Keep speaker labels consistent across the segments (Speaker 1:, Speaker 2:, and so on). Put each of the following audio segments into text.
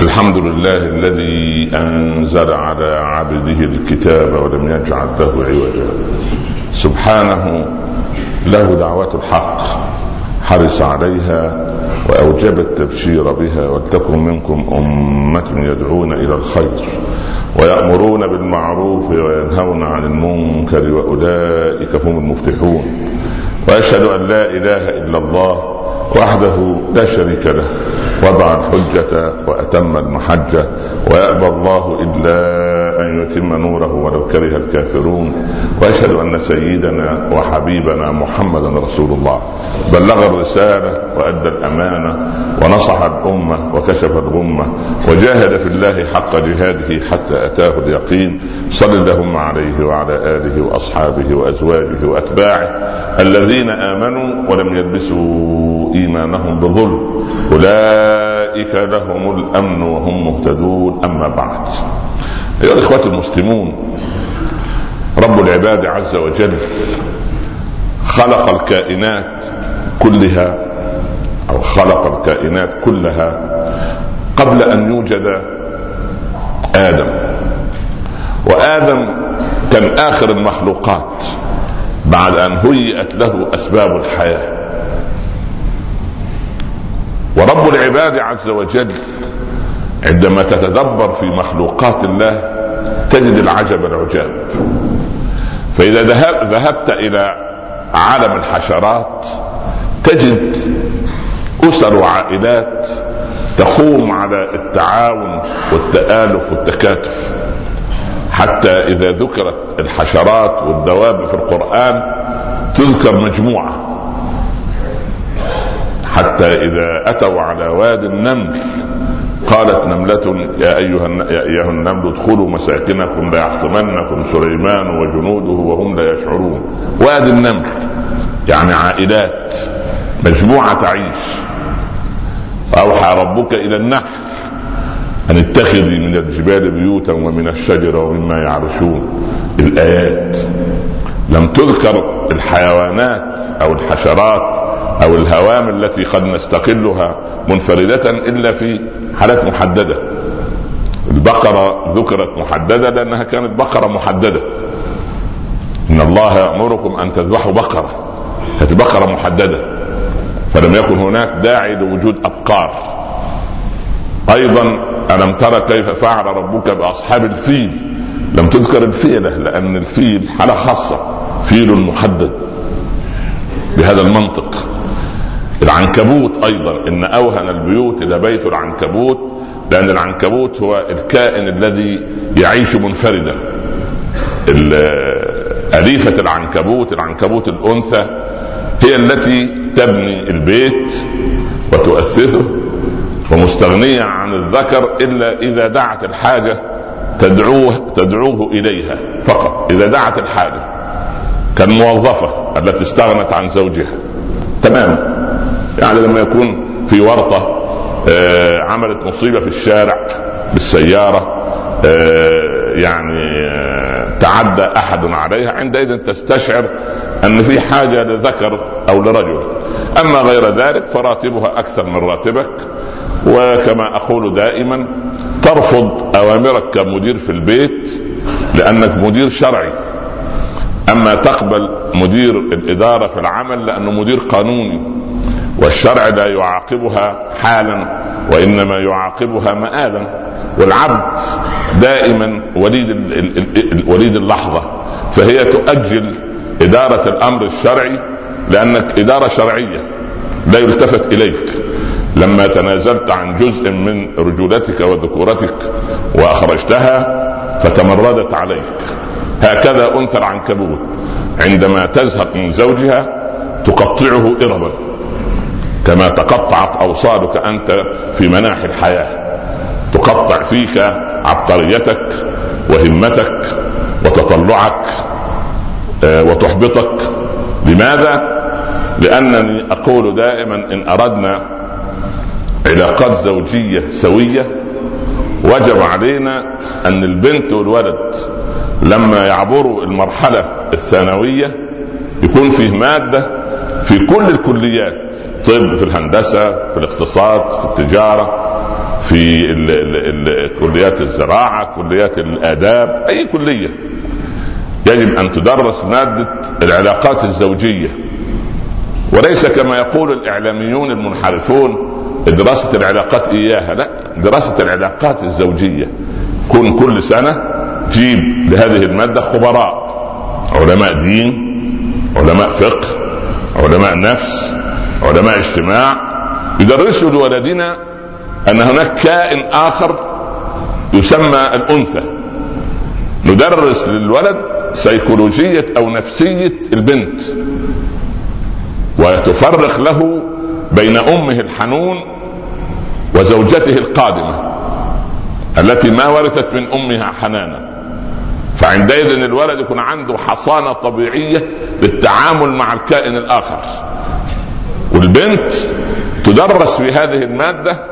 Speaker 1: الحمد لله الذي أنزل على عبده الكتاب ولم يجعل له عوجا. سبحانه له دعوة الحق حرص عليها وأوجب التبشير بها ولتكن منكم أمة يدعون إلى الخير ويأمرون بالمعروف وينهون عن المنكر وأولئك هم المفلحون. وأشهد أن لا إله إلا الله وحده لا شريك له وضع الحجة وأتم المحجة ويأبى الله إلا أن يتم نوره ولو كره الكافرون. وأشهد أن سيدنا وحبيبنا محمدا رسول الله. بلغ الرسالة وأدى الأمانة ونصح الأمة وكشف الغمة وجاهد في الله حق جهاده حتى أتاه اليقين. صل اللهم عليه وعلى آله وأصحابه وأزواجه وأتباعه الذين آمنوا ولم يلبسوا إيمانهم بظلم. أولئك لهم الأمن وهم مهتدون. أما بعد. أيها الإخوة المسلمون رب العباد عز وجل خلق الكائنات كلها أو خلق الكائنات كلها قبل أن يوجد آدم. وآدم كان آخر المخلوقات بعد أن هيئت له أسباب الحياة. ورب العباد عز وجل عندما تتدبر في مخلوقات الله تجد العجب العجاب. فإذا ذهبت إلى عالم الحشرات تجد أسر وعائلات تقوم على التعاون والتآلف والتكاتف. حتى إذا ذكرت الحشرات والدواب في القرآن تذكر مجموعة. حتى إذا أتوا على واد النمل قالت نملة يا أيها يا أيها النمل ادخلوا مساكنكم لا يحطمنكم سليمان وجنوده وهم لا يشعرون. واد النمل يعني عائلات مجموعة تعيش. أوحى ربك إلى النحل أن اتخذي من الجبال بيوتا ومن الشجر ومما يعرشون. الآيات لم تذكر الحيوانات أو الحشرات أو الهوام التي قد نستقلها منفردة إلا في حالات محددة. البقرة ذكرت محددة لأنها كانت بقرة محددة. إن الله يأمركم أن تذبحوا بقرة. كانت بقرة محددة. فلم يكن هناك داعي لوجود أبقار. أيضا ألم ترى كيف فعل ربك بأصحاب الفيل؟ لم تذكر الفيلة لأن الفيل حالة خاصة فيل محدد. بهذا المنطق. العنكبوت أيضا إن أوهن البيوت إلى بيت العنكبوت لأن العنكبوت هو الكائن الذي يعيش منفردا. أليفة العنكبوت العنكبوت الأنثى هي التي تبني البيت وتؤثثه ومستغنية عن الذكر إلا إذا دعت الحاجة تدعوه تدعوه إليها فقط إذا دعت الحاجة كالموظفة التي استغنت عن زوجها. تمام. يعني لما يكون في ورطة آه، عملت مصيبة في الشارع بالسيارة آه، يعني آه، تعدى أحد عليها عندئذ تستشعر أن في حاجة لذكر أو لرجل. أما غير ذلك فراتبها أكثر من راتبك وكما أقول دائما ترفض أوامرك كمدير في البيت لأنك مدير شرعي. أما تقبل مدير الإدارة في العمل لأنه مدير قانوني. والشرع لا يعاقبها حالا وإنما يعاقبها مآلا والعبد دائما وليد وليد اللحظة فهي تؤجل إدارة الأمر الشرعي لأنك إدارة شرعية لا يلتفت إليك. لما تنازلت عن جزء من رجولتك وذكورتك وأخرجتها فتمردت عليك. هكذا أنثى العنكبوت. عندما تزهق من زوجها تقطعه اربا. كما تقطعت أوصالك أنت في مناحي الحياة تقطع فيك عبقريتك وهمتك وتطلعك آه، وتحبطك لماذا؟ لأنني أقول دائما إن أردنا علاقات زوجية سوية وجب علينا أن البنت والولد لما يعبروا المرحلة الثانوية يكون فيه مادة في كل الكليات طب في الهندسة في الاقتصاد في التجارة في ال ال ال كليات الزراعة كليات الآداب أي كلية. يجب أن تدرس مادة العلاقات الزوجية. وليس كما يقول الإعلاميون المنحرفون دراسة العلاقات إياها. لا دراسة العلاقات الزوجية. كن كل سنة جيب لهذه المادة خبراء علماء دين علماء فقه علماء نفس علماء اجتماع يدرسوا لولدنا أن هناك كائن آخر يسمى الأنثى. ندرس للولد سيكولوجية أو نفسية البنت. وتفرق له بين أمه الحنون وزوجته القادمة التي ما ورثت من أمها حنانا. فعندئذ الولد يكون عنده حصانة طبيعية للتعامل مع الكائن الآخر. والبنت تدرس في هذه المادة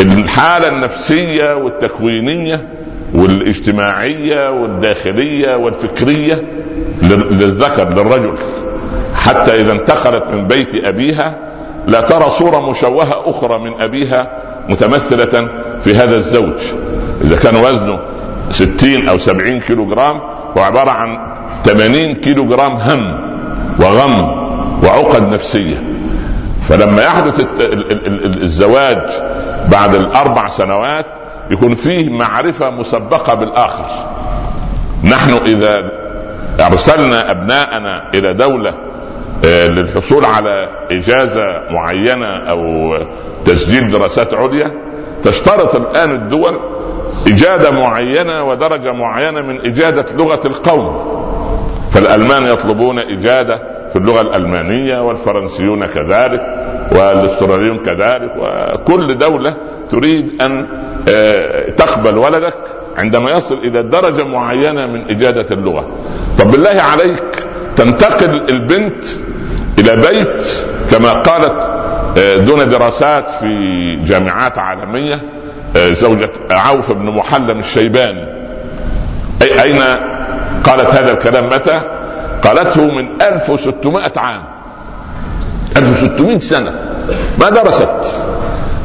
Speaker 1: الحالة النفسية والتكوينية والاجتماعية والداخلية والفكرية للذكر للرجل. حتى إذا انتقلت من بيت أبيها لا ترى صورة مشوهة أخرى من أبيها متمثلة في هذا الزوج. إذا كان وزنه 60 أو 70 كيلو جرام هو عبارة عن 80 كيلو جرام هم وغم. وعقد نفسية. فلما يحدث الزواج بعد الأربع سنوات يكون فيه معرفة مسبقة بالآخر. نحن إذا أرسلنا أبناءنا إلى دولة آه، للحصول على إجازة معينة أو تسجيل دراسات عليا تشترط الآن الدول إجادة معينة ودرجة معينة من إجادة لغة القوم. فالألمان يطلبون إجادة في اللغة الألمانية والفرنسيون كذلك والأستراليون كذلك وكل دولة تريد أن آه، تقبل ولدك عندما يصل إلى درجة معينة من إجادة اللغة. طب بالله عليك تنتقل البنت إلى بيت كما قالت آه، دون دراسات في جامعات عالمية آه، زوجة عوف بن محلم الشيباني. أي أين قالت هذا الكلام؟ متى؟ قالته من 1600 عام. 1600 سنة. ما درست.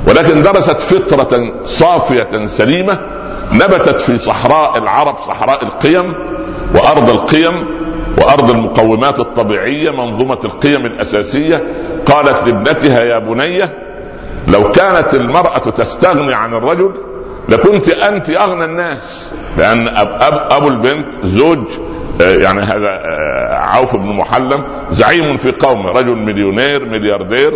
Speaker 1: ولكن درست فطرة صافية سليمة نبتت في صحراء العرب صحراء القيم وأرض القيم وأرض المقومات الطبيعية منظومة القيم الأساسية. قالت لابنتها يا بني لو كانت المرأة تستغني عن الرجل لكنت أنت أغنى الناس. لأن أب أب أبو البنت زوج آه، يعني هذا آه، عوف بن محلم زعيم في قومه رجل مليونير ملياردير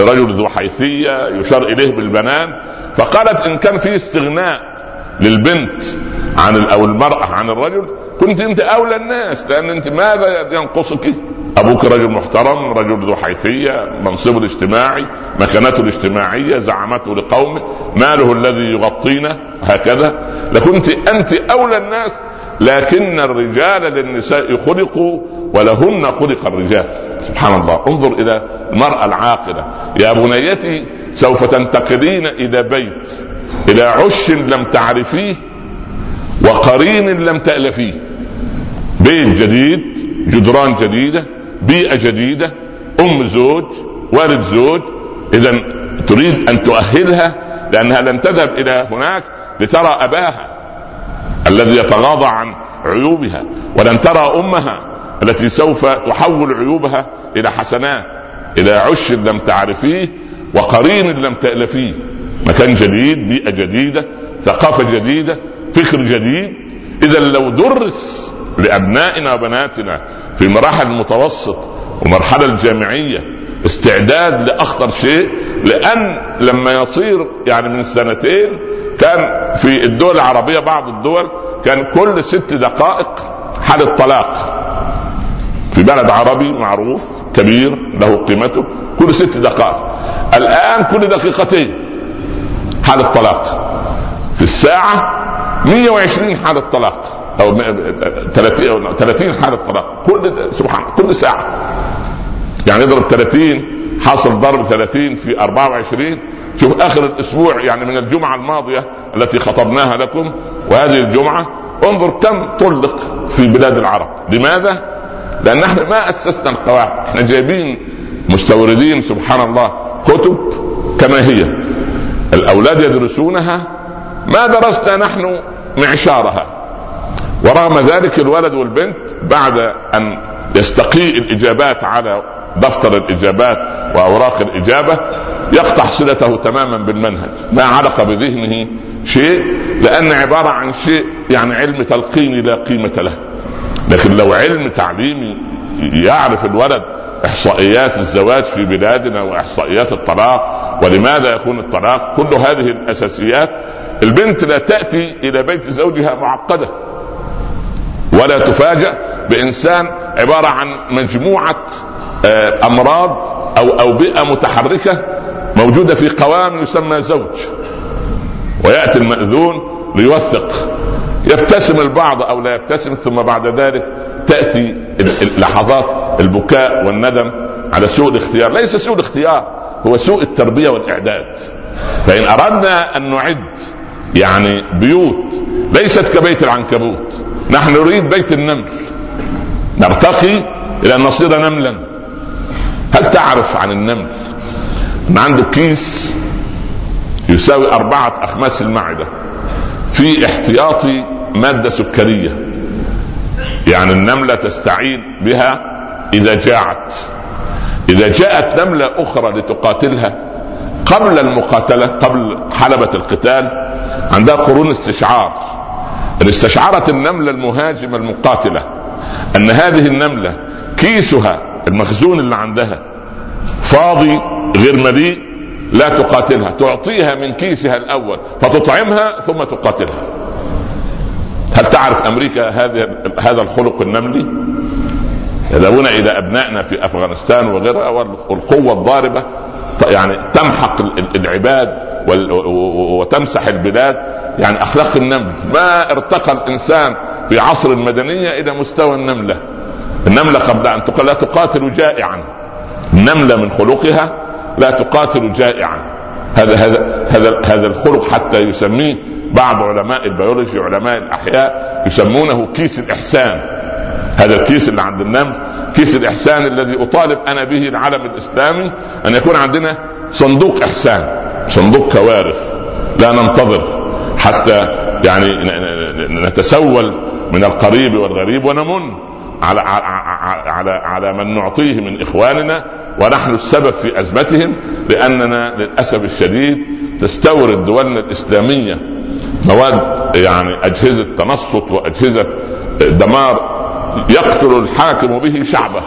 Speaker 1: رجل ذو حيثية يشار إليه بالبنان. فقالت إن كان في استغناء للبنت عن أو المرأة عن الرجل كنت أنت أولى الناس لأن أنت ماذا ينقصك؟ أبوك رجل محترم رجل ذو حيثية منصبه الاجتماعي مكانته الاجتماعية زعمته لقومه ماله الذي يغطينا هكذا. لكنت أنت أولى الناس لكن الرجال للنساء خلقوا ولهن خلق الرجال. سبحان الله. انظر إلى المرأة العاقلة. يا بنيتي سوف تنتقلين إلى بيت إلى عش لم تعرفيه وقرين لم تألفيه بيت جديد جدران جديدة بيئة جديدة أم زوج والد زوج. اذا تريد أن تؤهلها لأنها لن تذهب إلى هناك لترى أباها الذي يتغاضى عن عيوبها ولن ترى أمها. التي سوف تحول عيوبها إلى حسنات إلى عش لم تعرفيه وقرين لم تألفيه. مكان جديد بيئة جديدة ثقافة جديدة فكر جديد. إذا لو درس لأبنائنا وبناتنا في مراحل المتوسط ومرحلة الجامعية استعداد لأخطر شيء لأن لما يصير يعني من سنتين كان في الدول العربية بعض الدول كان كل ست دقائق حالة طلاق. في بلد عربي معروف كبير له قيمته كل ست دقائق. الآن كل دقيقتين حالة طلاق في الساعة 120 حالة طلاق أو 30 30 حاله طلاق كل سبحان كل ساعة. يعني اضرب 30 حاصل ضرب 30 في 24 شوف آخر الأسبوع يعني من الجمعة الماضية التي خطبناها لكم وهذه الجمعة انظر كم طلق في بلاد العرب. لماذا؟ لأن إحنا ما أسسنا القواعد. إحنا جايبين مستوردين سبحان الله كتب كما هي. الأولاد يدرسونها. ما درسنا نحن معشارها. ورغم ذلك الولد والبنت بعد أن يستقيء الإجابات على دفتر الإجابات وأوراق الإجابة يقطع صلته تماما بالمنهج. ما علق بذهنه شيء لأن عبارة عن شيء يعني علم تلقيني لا قيمة له. لكن لو علم تعليمي يعرف الولد إحصائيات الزواج في بلادنا وإحصائيات الطلاق ولماذا يكون الطلاق كل هذه الأساسيات البنت لا تأتي إلى بيت زوجها معقدة ولا تفاجأ بإنسان عبارة عن مجموعة آه، أمراض أو أو بيئة متحركة موجودة في قوام يسمى زوج. ويأتي المأذون ليوثق يبتسم البعض أو لا يبتسم ثم بعد ذلك تأتي لحظات البكاء والندم على سوء الاختيار. ليس سوء الاختيار هو سوء التربية والإعداد. فإن أردنا أن نعد يعني بيوت ليست كبيت العنكبوت نحن نريد بيت النمل. نرتقي إلى أن نصير نملا. هل تعرف عن النمل؟ ان عنده كيس يساوي أربعة أخماس المعدة. في احتياطي مادة سكرية. يعني النملة تستعين بها إذا جاعت. إذا جاءت نملة أخرى لتقاتلها قبل المقاتلة قبل حلبة القتال عندها قرون استشعار. ان استشعرت النملة المهاجمة المقاتلة أن هذه النملة كيسها المخزون اللي عندها فاضي غير مليء لا تقاتلها تعطيها من كيسها الأول فتطعمها ثم تقاتلها. هل تعرف أمريكا هذا هذا الخلق النملي؟ يذهبون إلى أبنائنا في أفغانستان وغيرها والقوة الضاربة يعني تمحق العباد وتمسح البلاد. يعني أخلاق النمل ما ارتقى الإنسان في عصر المدنية إلى مستوى النملة. النملة قبل أن لا تقاتل جائعا. النملة من خلقها لا تقاتل جائعا. هذا هذا هذا هذا الخلق حتى يسميه بعض علماء البيولوجي علماء الأحياء يسمونه كيس الإحسان. هذا الكيس اللي عند النمل كيس الإحسان الذي أطالب أنا به العالم الإسلامي أن يكون عندنا صندوق إحسان صندوق كوارث لا ننتظر حتى يعني نتسول من القريب والغريب ونمن. على على على من نعطيه من إخواننا ونحن السبب في أزمتهم لأننا للأسف الشديد تستورد دولنا الإسلامية مواد يعني أجهزة تنصت وأجهزة دمار يقتل الحاكم به شعبه.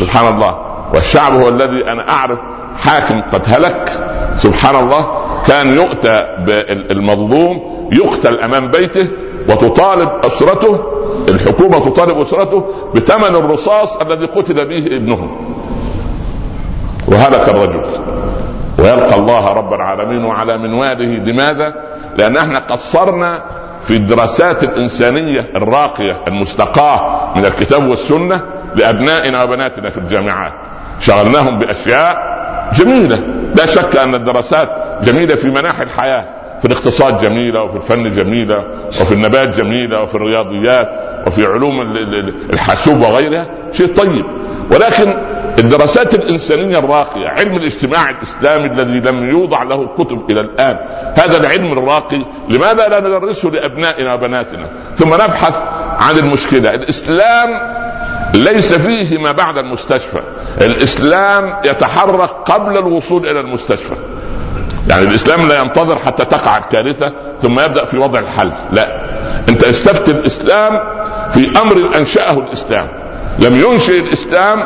Speaker 1: سبحان الله. والشعب هو الذي أنا أعرف حاكم قد هلك. سبحان الله. كان يؤتى بالمظلوم يقتل أمام بيته وتطالب أسرته الحكومة تطالب اسرته بثمن الرصاص الذي قتل به ابنهم. وهلك الرجل. ويلقى الله رب العالمين على منواله. لماذا؟ لأن إحنا قصرنا في الدراسات الإنسانية الراقية المستقاة من الكتاب والسنة لأبنائنا وبناتنا في الجامعات. شغلناهم بأشياء جميلة. لا شك أن الدراسات جميلة في مناحي الحياة. في الاقتصاد جميلة وفي الفن جميلة وفي النبات جميلة وفي الرياضيات. وفي علوم الحاسوب وغيرها شيء طيب. ولكن الدراسات الإنسانية الراقية علم الاجتماع الإسلامي الذي لم يوضع له كتب إلى الآن هذا العلم الراقي لماذا لا ندرسه لأبنائنا وبناتنا؟ ثم نبحث عن المشكلة. الإسلام ليس فيه ما بعد المستشفى. الإسلام يتحرك قبل الوصول إلى المستشفى. يعني الإسلام لا ينتظر حتى تقع الكارثة ثم يبدأ في وضع الحل. لا. أنت استفتي الإسلام في أمر أنشأه الإسلام. لم ينشئ الإسلام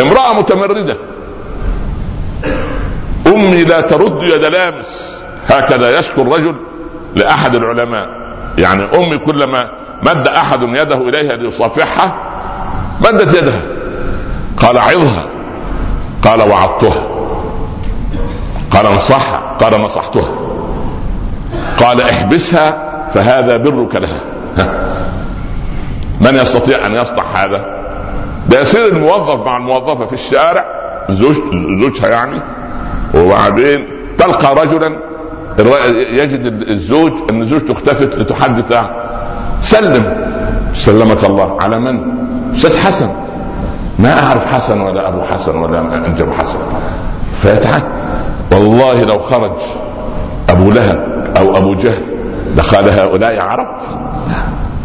Speaker 1: امرأة متمردة. أمي لا ترد يد لامس. هكذا يشكو الرجل لأحد العلماء. يعني أمي كلما مد أحد يده إليها ليصافحها مدت يدها. قال عظها. قال وعظتها. قال انصحها قال نصحتها. قال احبسها فهذا برك لها. من يستطيع أن يصنع هذا؟ ده يصير الموظف مع الموظفة في الشارع زوج زوجها يعني. وبعدين تلقى رجلا يجد الزوج أن زوجته اختفت لتحدث سلم. سلمك الله. على من؟ أستاذ حسن. ما أعرف حسن ولا أبو حسن ولا أنجب حسن. فيتعد والله لو خرج أبو لهب أو أبو جهل دخل هؤلاء عرب.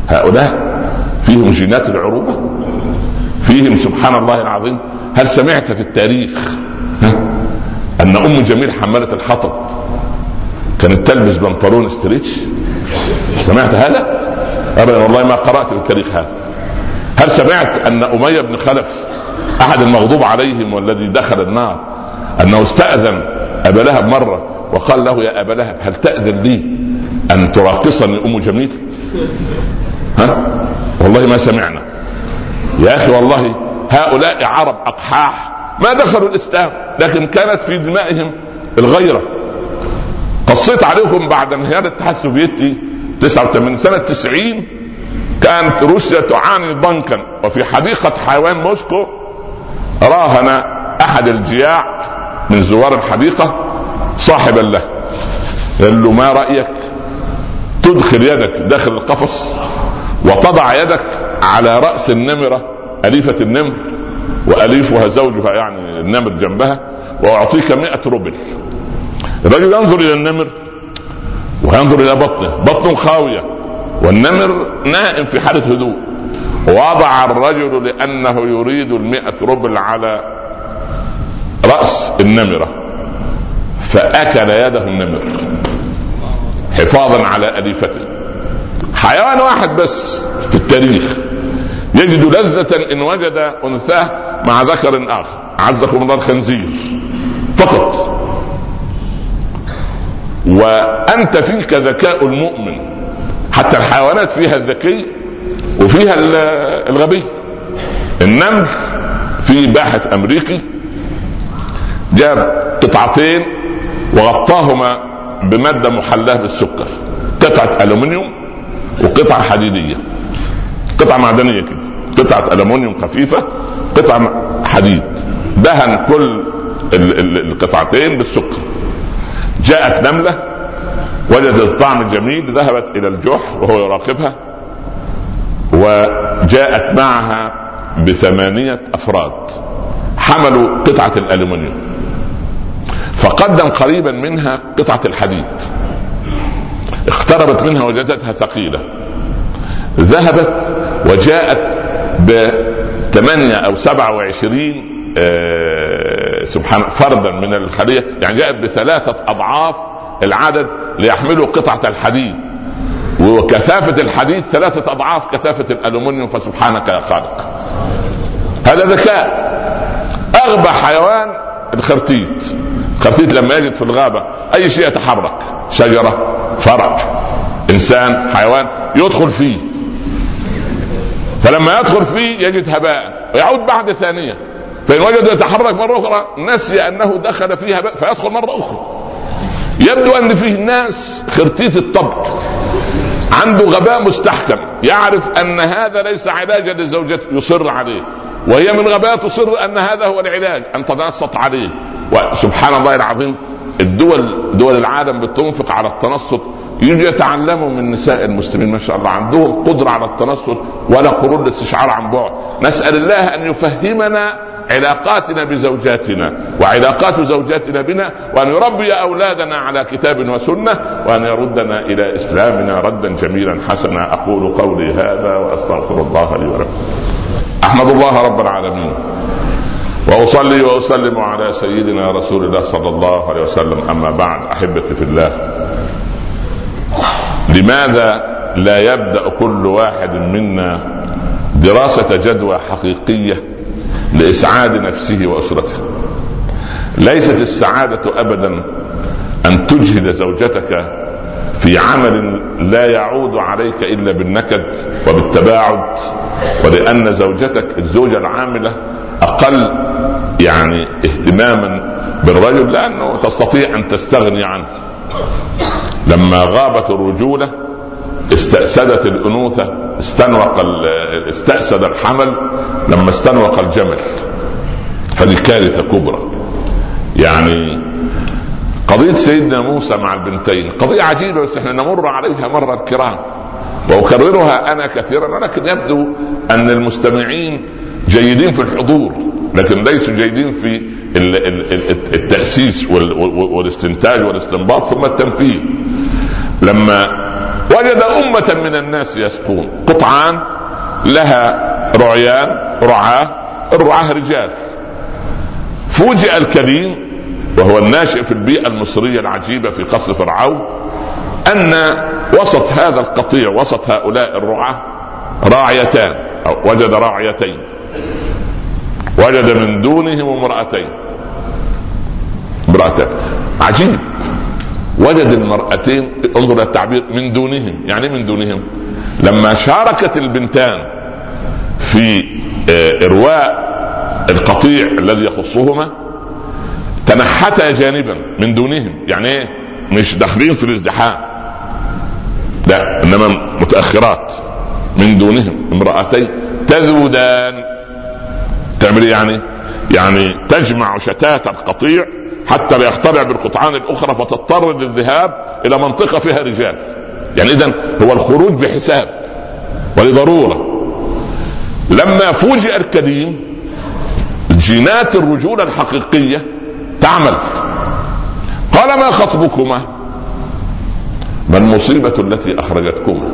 Speaker 1: هؤلاء فيهم جينات العروبة فيهم سبحان الله العظيم. هل سمعت في التاريخ أن أم جميل حماله الحطب؟ كانت تلبس بنطلون ستريتش سمعت هذا؟ ابدا والله ما قرأت في التاريخ هذا. هل سمعت أن أمية بن خلف أحد المغضوب عليهم والذي دخل النار أنه استأذن أبا لهب مرة وقال له يا أبا لهب هل تأذن لي أن تراقصني أم جميل؟ ها؟ والله ما سمعنا. يا أخي والله هؤلاء عرب أقحاح ما دخلوا الإسلام لكن كانت في دمائهم الغيرة. قصيت عليكم بعد انهيار الاتحاد السوفيتي 89 سنة 90 كانت روسيا تعاني ضنكا. وفي حديقة حيوان موسكو راهن أحد الجياع من زوار الحديقة صاحبا له. قال له ما رأيك؟ تدخل يدك داخل القفص. وتضع يدك على رأس النمرة أليفة النمر وأليفها زوجها يعني النمر جنبها وأعطيك مئة روبل. الرجل ينظر إلى النمر وينظر إلى بطنه بطنه خاوية والنمر نائم في حالة هدوء. وضع الرجل لأنه يريد المئة روبل على رأس النمرة فأكل يده النمر حفاظا على أليفته. حيوان واحد بس في التاريخ. يجد لذة إن وجد أنثاه مع ذكر آخر. عزكم الله الخنزير فقط. وأنت فيك ذكاء المؤمن. حتى الحيوانات فيها الذكي وفيها الغبي. النمل في باحث أمريكي جاب قطعتين وغطاهما بمادة محلاة بالسكر. قطعة ألومنيوم وقطعة حديدية. قطعة معدنية كده. قطعة ألومنيوم خفيفة قطعة حديد. دهن كل القطعتين بالسكر. جاءت نملة وجدت الطعم الجميل ذهبت إلى الجحر وهو يراقبها وجاءت معها بثمانية أفراد. حملوا قطعة الألومنيوم فقدم قريبا منها قطعة الحديد. اقتربت منها وجدتها ثقيلة. ذهبت وجاءت بثمانية أو سبعة وعشرين آه سبحان فردا من الخلية يعني جاءت بثلاثة أضعاف العدد ليحملوا قطعة الحديد. وكثافة الحديد ثلاثة أضعاف كثافة الألومنيوم فسبحانك يا خالق. هذا ذكاء. أغبى حيوان الخرتيت. الخرتيت لما يجد في الغابة أي شيء يتحرك شجرة فرع إنسان حيوان يدخل فيه. فلما يدخل فيه يجد هباء ويعود بعد ثانية فإن وجد يتحرك مرة أخرى نسي أنه دخل فيه هباء فيدخل مرة أخرى. يبدو أن فيه ناس خرتيت الطبع عنده غباء مستحكم يعرف أن هذا ليس علاجا لزوجته يصر عليه. وهي من غباء تصر أن هذا هو العلاج. أن تتنصت عليه. وسبحان الله العظيم الدول دول العالم بتنفق على التنصت. يجي يتعلموا من نساء المسلمين ما شاء الله عندهم قدرة على التنصت ولا قرون الاستشعار عن بعد. نسأل الله أن يفهمنا علاقاتنا بزوجاتنا وعلاقات زوجاتنا بنا وأن يربي أولادنا على كتاب وسنة وأن يردنا إلى إسلامنا ردا جميلا حسنا. أقول قولي هذا وأستغفر الله لي ولكم. أحمد الله رب العالمين. وأصلي وأسلم على سيدنا رسول الله صلى الله عليه وسلم. أما بعد أحبتي في الله لماذا لا يبدأ كل واحد منا دراسة جدوى حقيقية لإسعاد نفسه وأسرته. ليست السعادة ابدا أن تجهد زوجتك في عمل لا يعود عليك إلا بالنكد وبالتباعد ولأن زوجتك الزوجة العاملة أقل يعني اهتماما بالرجل لأنه تستطيع أن تستغني عنه. لما غابت الرجولة استأسدت الأنوثة استنوق استأسد الحمل لما استنوق الجمل هذه كارثة كبرى. يعني قضية سيدنا موسى مع البنتين قضية عجيبة بس إحنا نمر عليها مرة الكرام. وأكررها أنا كثيرا ولكن يبدو أن المستمعين جيدين في الحضور لكن ليسوا جيدين في التأسيس والاستنتاج والاستنباط ثم التنفيذ. لما وجد أمة من الناس يسقون قطعان لها رعيان رعاة الرعاة رجال. فوجئ الكريم وهو الناشئ في البيئة المصرية العجيبة في قصر فرعون أن وسط هذا القطيع وسط هؤلاء الرعاة راعيتان أو وجد راعيتين. وجد من دونهم امرأتين. امرأتين عجيب. وجد المرأتين انظر التعبير من دونهم. يعني من دونهم؟ لما شاركت البنتان في إرواء القطيع الذي يخصهما تنحتا جانبا من دونهم يعني إيه مش داخلين في الازدحام لا إنما متأخرات من دونهم امرأتين تذودان تعمل إيه يعني؟ يعني تجمع شتات القطيع حتى لا يخترع بالقطعان الأخرى فتضطر للذهاب إلى منطقة فيها رجال. يعني اذا هو الخروج بحساب ولضرورة. لما فوجئ الكريم جينات الرجولة الحقيقية تعمل. قال ما خطبكما؟ ما المصيبة التي أخرجتكما؟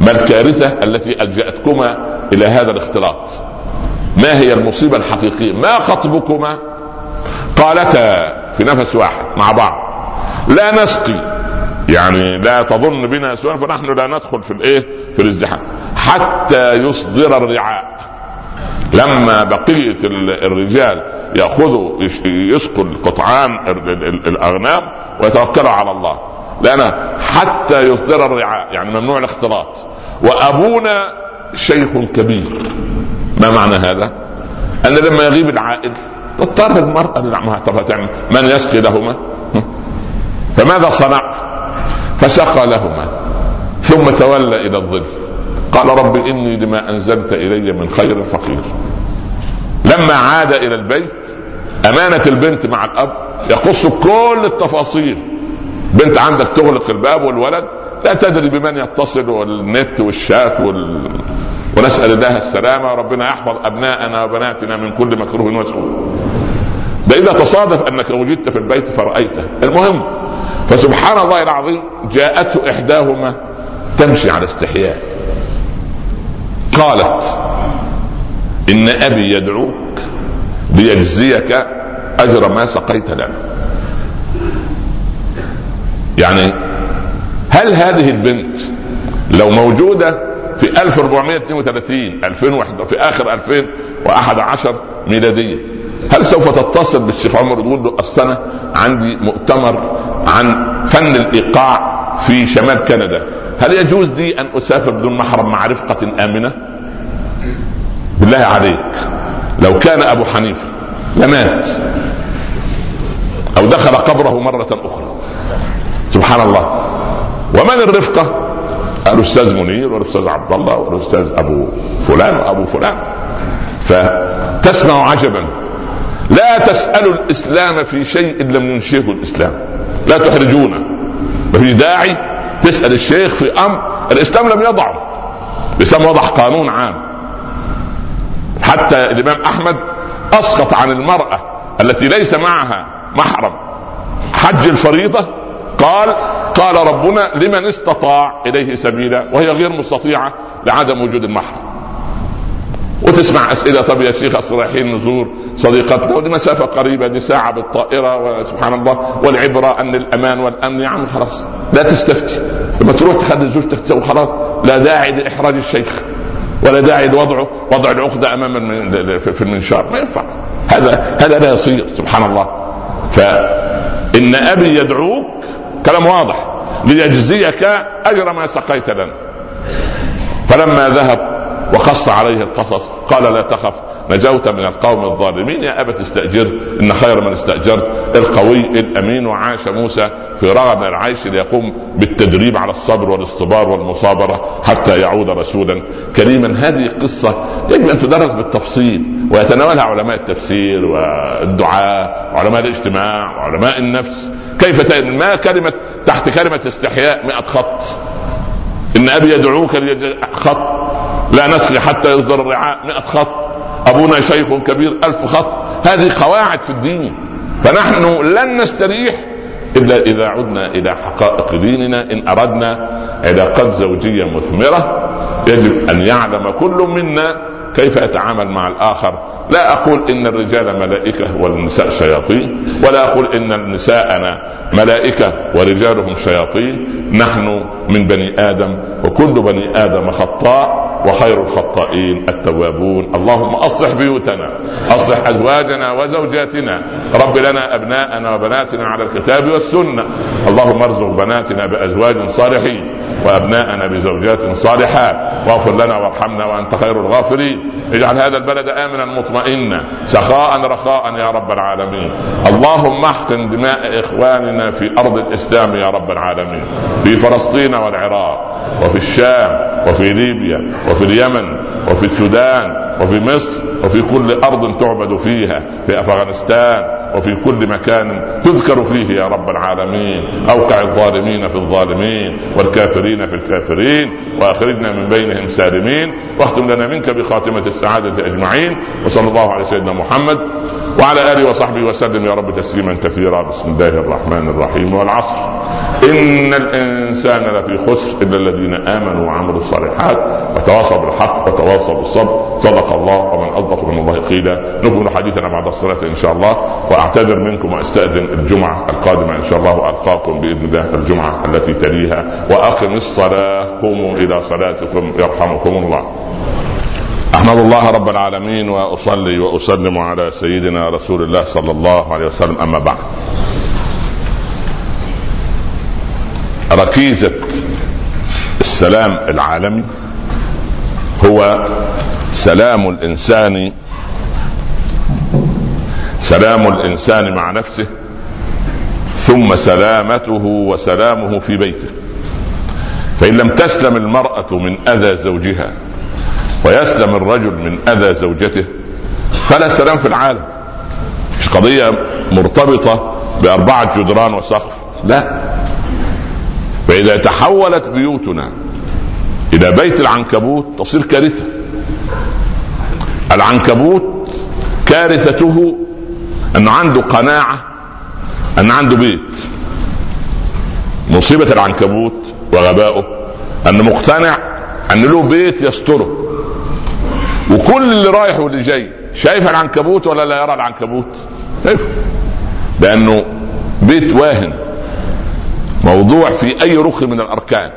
Speaker 1: ما الكارثة التي ألجأتكما إلى هذا الاختلاط؟ ما هي المصيبة الحقيقية ما خطبكما قالتا في نفس واحد مع بعض لا نسقي يعني لا تظن بنا سوءا فنحن لا ندخل في الإيه؟ في الازدحام. حتى يصدر الرعاء. لما بقية الرجال يأخذوا يسقوا القطعان الأغنام ويتوكلوا على الله. لأن حتى يصدر الرعاء يعني ممنوع الاختلاط. وأبونا شيخ كبير. ما معنى هذا؟ أن لما يغيب العائل تضطر تعمل من يسقي لهما؟ فماذا صنع؟ فسقى لهما ثم تولى إلى الظل. قال رب إني لما أنزلت إلي من خير فقير. لما عاد إلى البيت أمانة البنت مع الأب يقص كل التفاصيل. بنت عندك تغلق الباب والولد لا تدري بمن يتصل والنت والشات وال... ونسأل الله السلامة. وربنا يحفظ أبناءنا وبناتنا من كل مكروه وسوء. ده إذا تصادف أنك وجدت في البيت فرأيته. المهم فسبحان الله العظيم جاءته إحداهما تمشي على استحياء. قالت إن أبي يدعوك ليجزيك أجر ما سقيت لنا يعني هل هذه البنت لو موجودة في 1432 2001 في آخر 2011 ميلادية هل سوف تتصل بالشيخ عمر تقول له السنة عندي مؤتمر عن فن الإيقاع في شمال كندا. هل يجوز لي أن أسافر بدون محرم مع رفقة آمنة؟ بالله عليك. لو كان أبو حنيفة لمات أو دخل قبره مرة أخرى. سبحان الله. ومن الرفقة؟ الأستاذ منير والأستاذ عبد الله والأستاذ أبو فلان وأبو فلان. فتسمع عجبا. لا تسألوا الإسلام في شيء لم ينشئه الإسلام. لا تحرجونا ما في داعي تسأل الشيخ في أمر الإسلام لم يضعه. الإسلام وضع قانون عام. حتى الإمام أحمد أسقط عن المرأة التي ليس معها محرم. حج الفريضة قال قال ربنا لمن استطاع إليه سبيلا وهي غير مستطيعة لعدم وجود المحرم. وتسمع أسئلة طب يا شيخ أصل رايحين نزور صديقتنا ودي مسافة قريبة دي ساعة بالطائرة وسبحان الله والعبرة أن الأمان والأمن يا خلاص لا تستفتي. لما تروح تخلي زوجتك تسوي خلاص لا داعي لإحراج الشيخ ولا داعي لوضعه وضع العقده أمام في المنشار. ما ينفع. هذا هذا لا يصير سبحان الله. فإن أبي يدعوك كلام واضح ليجزيك أجر ما سقيت لنا. فلما ذهب وقص عليه القصص قال لا تخف نجوت من القوم الظالمين. يا أبت استأجر إن خير من استأجرت. القوي الأمين وعاش موسى في رغم العيش ليقوم بالتدريب على الصبر والاصطبار والمصابرة حتى يعود رسولا كريما. هذه قصة يجب أن تدرس بالتفصيل ويتناولها علماء التفسير والدعاء وعلماء الاجتماع وعلماء النفس. كيف ما كلمة تحت كلمة استحياء 100 خط. إن أبي يدعوك خط. لا نسقي حتى يصدر الرعاء 100 خط. أبونا شيخ كبير ألف خط. هذه قواعد في الدين. فنحن لن نستريح إلا إذا عدنا إلى حقائق ديننا. إن أردنا علاقات زوجية مثمرة يجب أن يعلم كل منا كيف يتعامل مع الآخر. لا أقول إن الرجال ملائكة والنساء شياطين ولا أقول إن نساءنا ملائكة ورجالهم شياطين. نحن من بني آدم وكل بني آدم خطاء. وخير الخطائين التوابون. اللهم أصلح بيوتنا أصلح أزواجنا وزوجاتنا. رب لنا أبناءنا وبناتنا على الكتاب والسنة. اللهم ارزق بناتنا بأزواج صالحين وأبناءنا بزوجات صالحات. واغفر لنا وارحمنا وأنت خير الغافرين. اجعل هذا البلد آمنا مطمئنا. سخاء رخاء يا رب العالمين. اللهم احقن دماء إخواننا في أرض الإسلام يا رب العالمين. في فلسطين والعراق. وفي الشام وفي ليبيا وفي اليمن وفي السودان وفي مصر. وفي كل أرض تعبد فيها في أفغانستان وفي كل مكان تذكر فيه يا رب العالمين أوقع الظالمين في الظالمين والكافرين في الكافرين وأخرجنا من بينهم سالمين واختم لنا منك بخاتمة السعادة أجمعين وصلى الله على سيدنا محمد وعلى آله وصحبه وسلم يا رب تسليما كثيرا. بسم الله الرحمن الرحيم والعصر. إن الإنسان لفي خسر إلا الذين آمنوا وعملوا الصالحات وتواصوا بالحق وتواصوا بالصبر. صدق الله ومن اصدق من الله قيلا. نكمل حديثنا بعد الصلاة إن شاء الله وأعتذر منكم وأستأذن الجمعة القادمة إن شاء الله وألقاكم بإذن الله الجمعة التي تليها. وأقم الصلاة قوموا إلى صلاتكم يرحمكم الله. أحمد الله رب العالمين وأصلي وأسلم على سيدنا رسول الله صلى الله عليه وسلم أما بعد. ركيزة السلام العالمي هو سلام الإنسان سلام الإنسان مع نفسه ثم سلامته وسلامه في بيته. فإن لم تسلم المرأة من أذى زوجها ويسلم الرجل من أذى زوجته فلا سلام في العالم. مش قضية مرتبطة بأربعة جدران وسقف لا. فإذا تحولت بيوتنا إلى بيت العنكبوت تصير كارثة. العنكبوت كارثته أنه عنده قناعة ان عنده بيت. مصيبة العنكبوت وغبائه أنه مقتنع أن له بيت يستره. وكل اللي رايح واللي جاي شايف العنكبوت ولا لا يرى العنكبوت؟ شايفه لأنه بيت واهن موضوع في أي ركن من الأركان.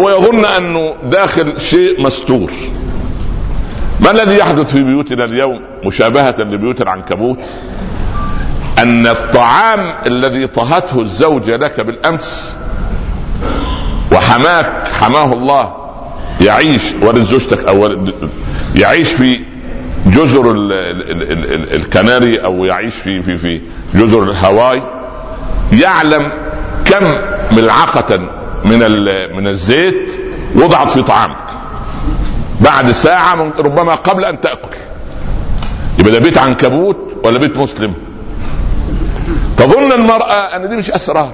Speaker 1: هو يظن أنه داخل شيء مستور. ما الذي يحدث في بيوتنا اليوم مشابهة لبيوت العنكبوت؟ أن الطعام الذي طهته الزوجة لك بالأمس وحماك حماه الله يعيش ولد زوجتك أو يعيش في جزر ال ال ال ال الكناري أو يعيش في في في جزر الهواي يعلم كم ملعقة من من الزيت وضعت في طعامك. بعد ساعة من ربما قبل أن تأكل. يبقى ده بيت عنكبوت ولا بيت مسلم؟ تظن المرأة أن دي مش أسرار.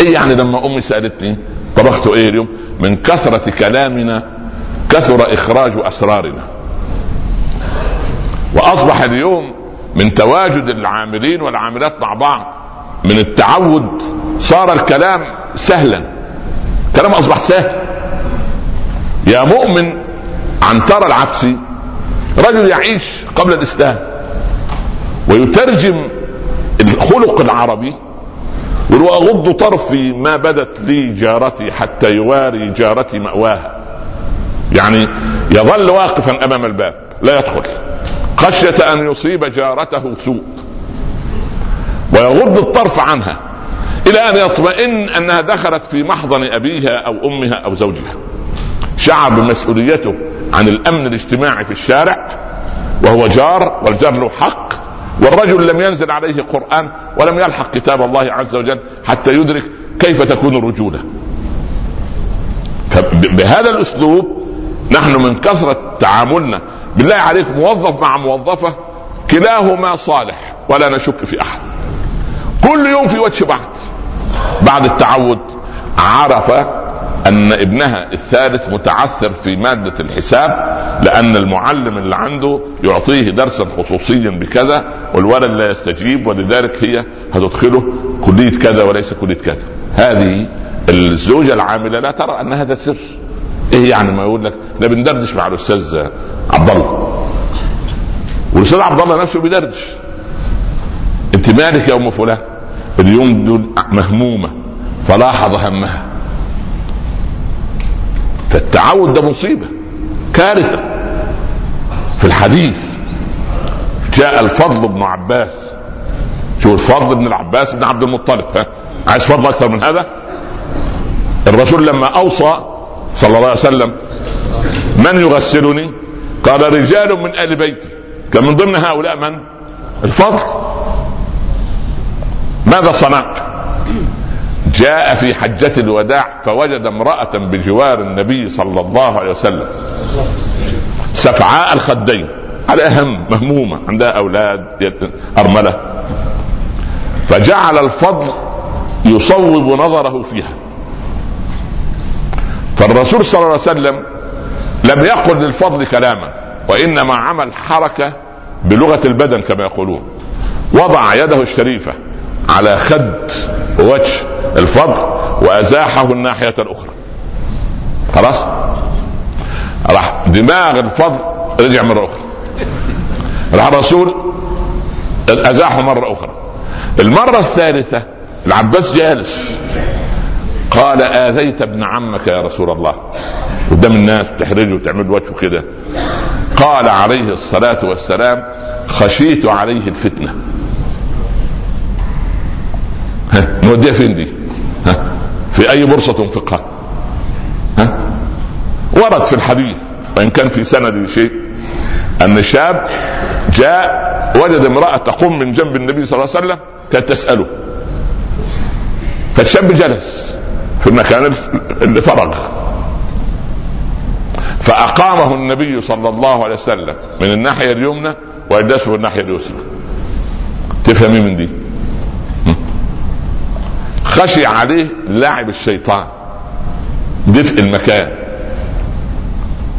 Speaker 1: إيه يعني لما أمي سألتني طبخت إيه اليوم؟ من كثرة كلامنا كثر إخراج أسرارنا. وأصبح اليوم من تواجد العاملين والعاملات مع بعض من التعود صار الكلام سهلا. كلام أصبح سهل. يا مؤمن عنتر العبسي رجل يعيش قبل الإسلام ويترجم الخلق العربي واغض طرفي ما بدت لي جارتي حتى يواري جارتي مأواها. يعني يظل واقفا أمام الباب لا يدخل. خشية أن يصيب جارته سوء. ويغض الطرف عنها. إلى أن يطمئن أنها دخلت في محضن أبيها أو أمها أو زوجها. شعر بمسؤوليته عن الأمن الاجتماعي في الشارع وهو جار والجار له حق والرجل لم ينزل عليه قرآن ولم يلحق كتاب الله عز وجل حتى يدرك كيف تكون الرجوله بهذا الأسلوب نحن من كثرة تعاملنا بالله عليك موظف مع موظفة كلاهما صالح ولا نشك في أحد. كل يوم في وجه بعض بعد التعود عرف أن ابنها الثالث متعثر في مادة الحساب لأن المعلم اللي عنده يعطيه درسا خصوصيا بكذا والولد لا يستجيب ولذلك هي هتدخله كلية كذا وليس كلية كذا. هذه الزوجة العاملة لا ترى أن هذا سر. إيه يعني ما يقول لك؟ إحنا بندردش مع الأستاذ عبد الله والأستاذ عبد الله نفسه بيدردش. انت مالك يا أم فلان؟ اليوم دول مهمومة فلاحظ همها. فالتعود ده مصيبة كارثة. في الحديث جاء الفضل بن عباس. شو الفضل بن العباس بن عبد المطلب ها؟ عايز فضل أكثر من هذا؟ الرسول لما أوصى صلى الله عليه وسلم من يغسلني؟ قال رجال من آل بيتي. كان من ضمن هؤلاء من؟ الفضل. ماذا صنع جاء في حجة الوداع فوجد امرأة بجوار النبي صلى الله عليه وسلم. سفعاء الخدين على هم مهمومة عندها أولاد أرملة. فجعل الفضل يصوب نظره فيها. فالرسول صلى الله عليه وسلم لم يقل للفضل كلاما وإنما عمل حركة بلغة البدن كما يقولون. وضع يده الشريفة على خد وجه الفضل وأزاحه الناحية الأخرى. خلاص؟ راح دماغ الفضل رجع مرة أخرى. راح الرسول أزاحه مرة أخرى. المرة الثالثة العباس جالس. قال آذيت ابن عمك يا رسول الله. قدام الناس تحرجه وتعمل وجهه كده. قال عليه الصلاة والسلام خشيت عليه الفتنة. ها نوديها فين دي؟ ها في أي بورصة تنفقها؟ ها ورد في الحديث وإن كان في سند شيء أن شاب جاء وجد امرأة تقوم من جنب النبي صلى الله عليه وسلم كانت تسأله فالشاب جلس في المكان اللي فرغ فأقامه النبي صلى الله عليه وسلم من الناحية اليمنى وأجلسه في الناحية اليسرى تفهمي من دي خشي عليه لاعب الشيطان. دفء المكان.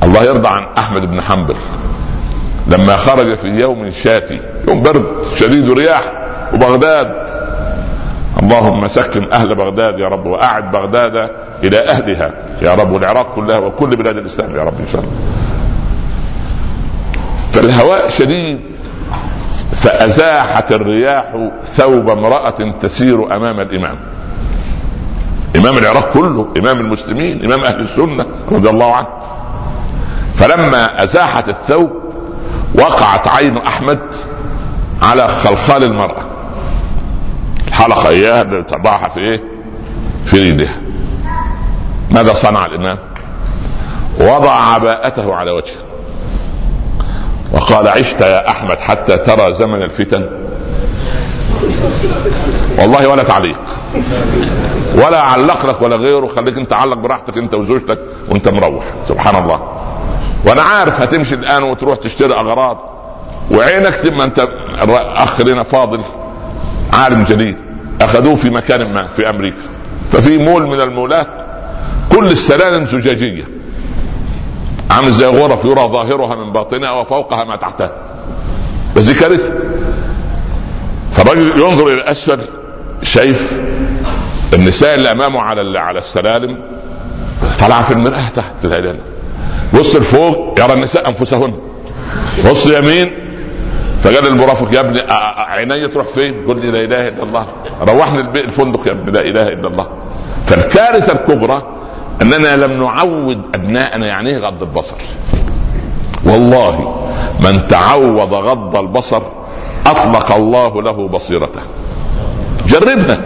Speaker 1: الله يرضى عن أحمد بن حنبل. لما خرج في يوم شاتي يوم برد شديد رياح وبغداد. اللهم سكن أهل بغداد يا رب وأعد بغداد إلى أهلها. يا رب والعراق كلها وكل بلاد الإسلام يا رب إن شاء الله. فالهواء شديد فأزاحت الرياح ثوب امرأة تسير أمام الإمام. إمام العراق كله إمام المسلمين إمام أهل السنة رضي الله عنه. فلما أزاحت الثوب وقعت عين أحمد على خلخال المرأة. الحلقة إياها اللي تضعها في إيه؟ في رجلها ماذا صنع الإمام؟ وضع عباءته على وجهه. وقال عشت يا أحمد حتى ترى زمن الفتن. والله ولا تعليق. ولا علق لك ولا غيره. خليك انت علق براحتك انت وزوجتك وانت مروح. سبحان الله. وأنا عارف هتمشي الآن وتروح تشتري أغراض. وعينك ما انت أخ لنا فاضل عالم جليل أخذوه في مكان ما في أمريكا. ففي مول من المولات كل السلالم زجاجية. عامل زي غرف يرى ظاهرها من باطنها وفوقها ما تحتها. بس دي كارثة. فالرجل ينظر إلى اسفل شايف النساء اللي امامه على على السلالم طلع في المرأة تحت لا بص لفوق يرى النساء أنفسهن. بص يمين فقال المرافق يا ابني عيني تروح فين؟ قل لي لا إله إلا الله. روحني الفندق يا ابني لا إله إلا الله. فالكارثة الكبرى إننا لم نعود أبناءنا يعني إيه غض البصر؟ والله من تعود غض البصر أطلق الله له بصيرته. جربنا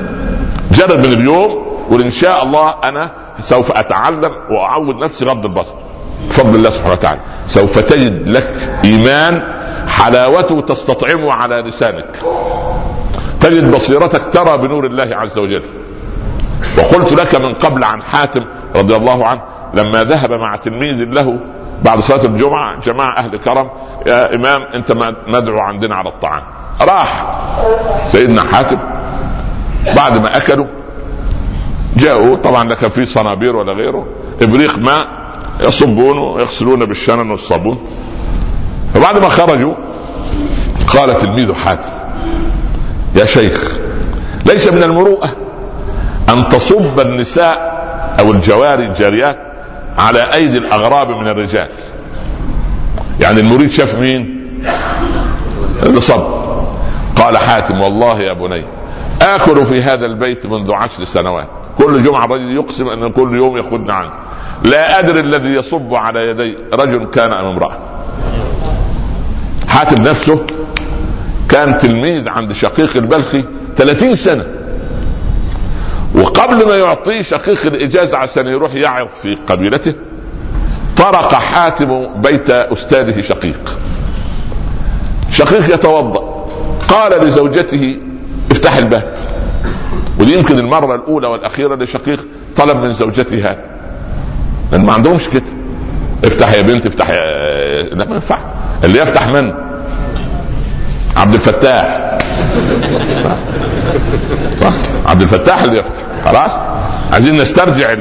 Speaker 1: جرب من اليوم قل ان شاء الله أنا سوف أتعلم وأعود نفسي غض البصر. بفضل الله سبحانه وتعالى. سوف تجد لك إيمان حلاوته تستطعمه على لسانك. تجد بصيرتك ترى بنور الله عز وجل. وقلت لك من قبل عن حاتم رضي الله عنه لما ذهب مع تلميذ له بعد صلاة الجمعة جماعة أهل كرم يا إمام أنت مدعو عندنا على الطعام. راح. سيدنا حاتم بعد ما اكلوا جاءوا طبعا لا كان في صنابير ولا غيره إبريق ماء يصبونه ويغسلون بالشنن والصابون. فبعد ما خرجوا قال تلميذ حاتم يا شيخ ليس من المروءة أن تصب النساء أو الجواري الجاريات على أيدي الأغراب من الرجال. يعني المريد شاف مين؟ اللي صب قال حاتم والله يا بني آكل في هذا البيت منذ عشر سنوات. كل جمعة رجل يقسم أن كل يوم يأخذنا عنه. لا أدري الذي يصب على يدي رجل كان أم امرأة. حاتم نفسه كان تلميذ عند شقيق البلخي 30 سنة. وقبل ما يعطيه شقيق الإجازة عشان يروح يعظ في قبيلته طرق حاتم بيت أستاذه شقيق. شقيق يتوضأ. قال لزوجته افتح الباب. ودي يمكن المرة الأولى والأخيرة لشقيق طلب من زوجته هذا لأن ما عندهمش كده. افتح يا بنت افتح يا لا ما ينفع اللي يفتح من؟ عبد الفتاح. صح. عبد الفتاح اللي يفتح. خلاص؟ عايزين نسترجع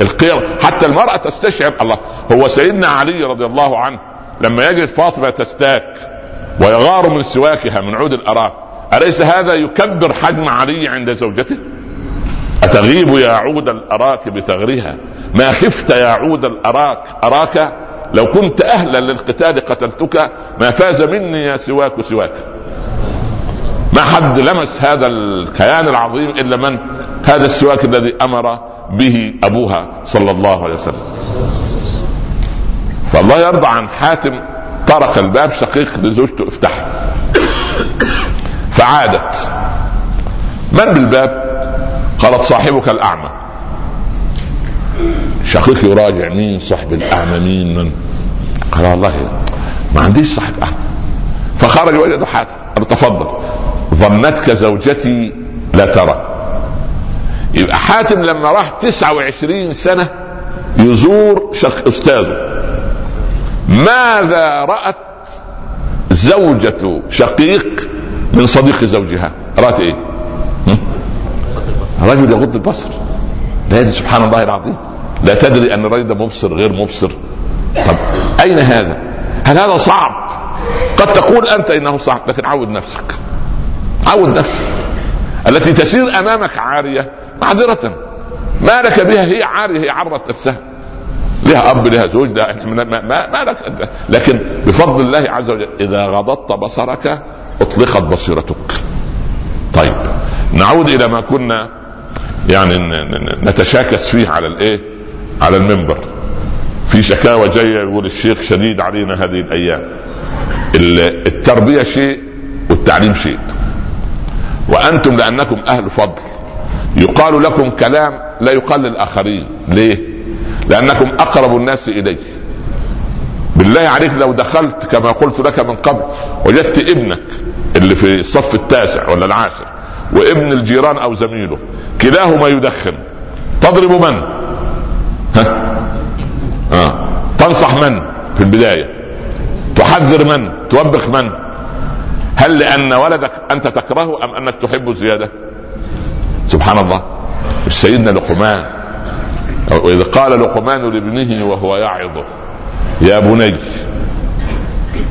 Speaker 1: القيم. حتى المرأة تستشعر. الله. هو سيدنا علي رضي الله عنه لما يجد فاطمة تستاك ويغار من سواكها من عود الأراك أليس هذا يكبر حجم علي عند زوجته؟ أتغيب يا عود الأراك بثغرها؟ ما خفت يا عود الأراك أراك؟ لو كنت أهلا للقتال قتلتك ما فاز مني يا سواك سواك. ما حد لمس هذا الكيان العظيم إلا من؟ هذا السواك الذي أمر به أبوها صلى الله عليه وسلم. فالله يرضى عن حاتم طرق الباب شقيق لزوجته افتح. فعادت. من بالباب؟ قالت صاحبك الأعمى. شقيق يراجع مين؟ صاحب الأعمى مين؟ من؟ قال والله ما عنديش صاحب أعمى. فخرج وجد حاتم. قال تفضل. ظنتك زوجتي لا ترى. يبقى حاتم لما راح 29 سنة يزور شق أستاذه. ماذا رأت زوجة شقيق من صديق زوجها؟ رأت إيه؟ رجل يغض البصر. لا سبحان الله العظيم. لا تدري أن الرجل ده مبصر غير مبصر. طب أين هذا؟ هل هذا صعب؟ قد تقول أنت إنه صعب لكن عود نفسك. عود نفسك. التي تسير أمامك عارية معذرة. ما لك بها؟ هي عارية هي عرت نفسها. لها أب لها زوج لها ما, ما, ما لك. لكن بفضل الله عز وجل إذا غضضت بصرك أطلقت بصيرتك. طيب نعود إلى ما كنا يعني نتشاكس فيه على الإيه؟ على المنبر. في شكاوى جاية يقول الشيخ شديد علينا هذه الأيام. التربية شيء والتعليم شيء. وأنتم لأنكم أهل فضل. يقال لكم كلام لا يقال للاخرين ليه؟ لأنكم أقرب الناس اليه بالله عليك لو دخلت كما قلت لك من قبل وجدت ابنك اللي في الصف التاسع ولا العاشر وابن الجيران أو زميله كلاهما يدخن. تضرب من؟ ها؟ آه. تنصح من في البداية؟ تحذر من؟ توبخ من؟ هل لأن ولدك أنت تكرهه أم أنك تحبه زيادة سبحان الله. سيدنا لقمان وإذ قال لقمان لابنه وهو يعظه يا بني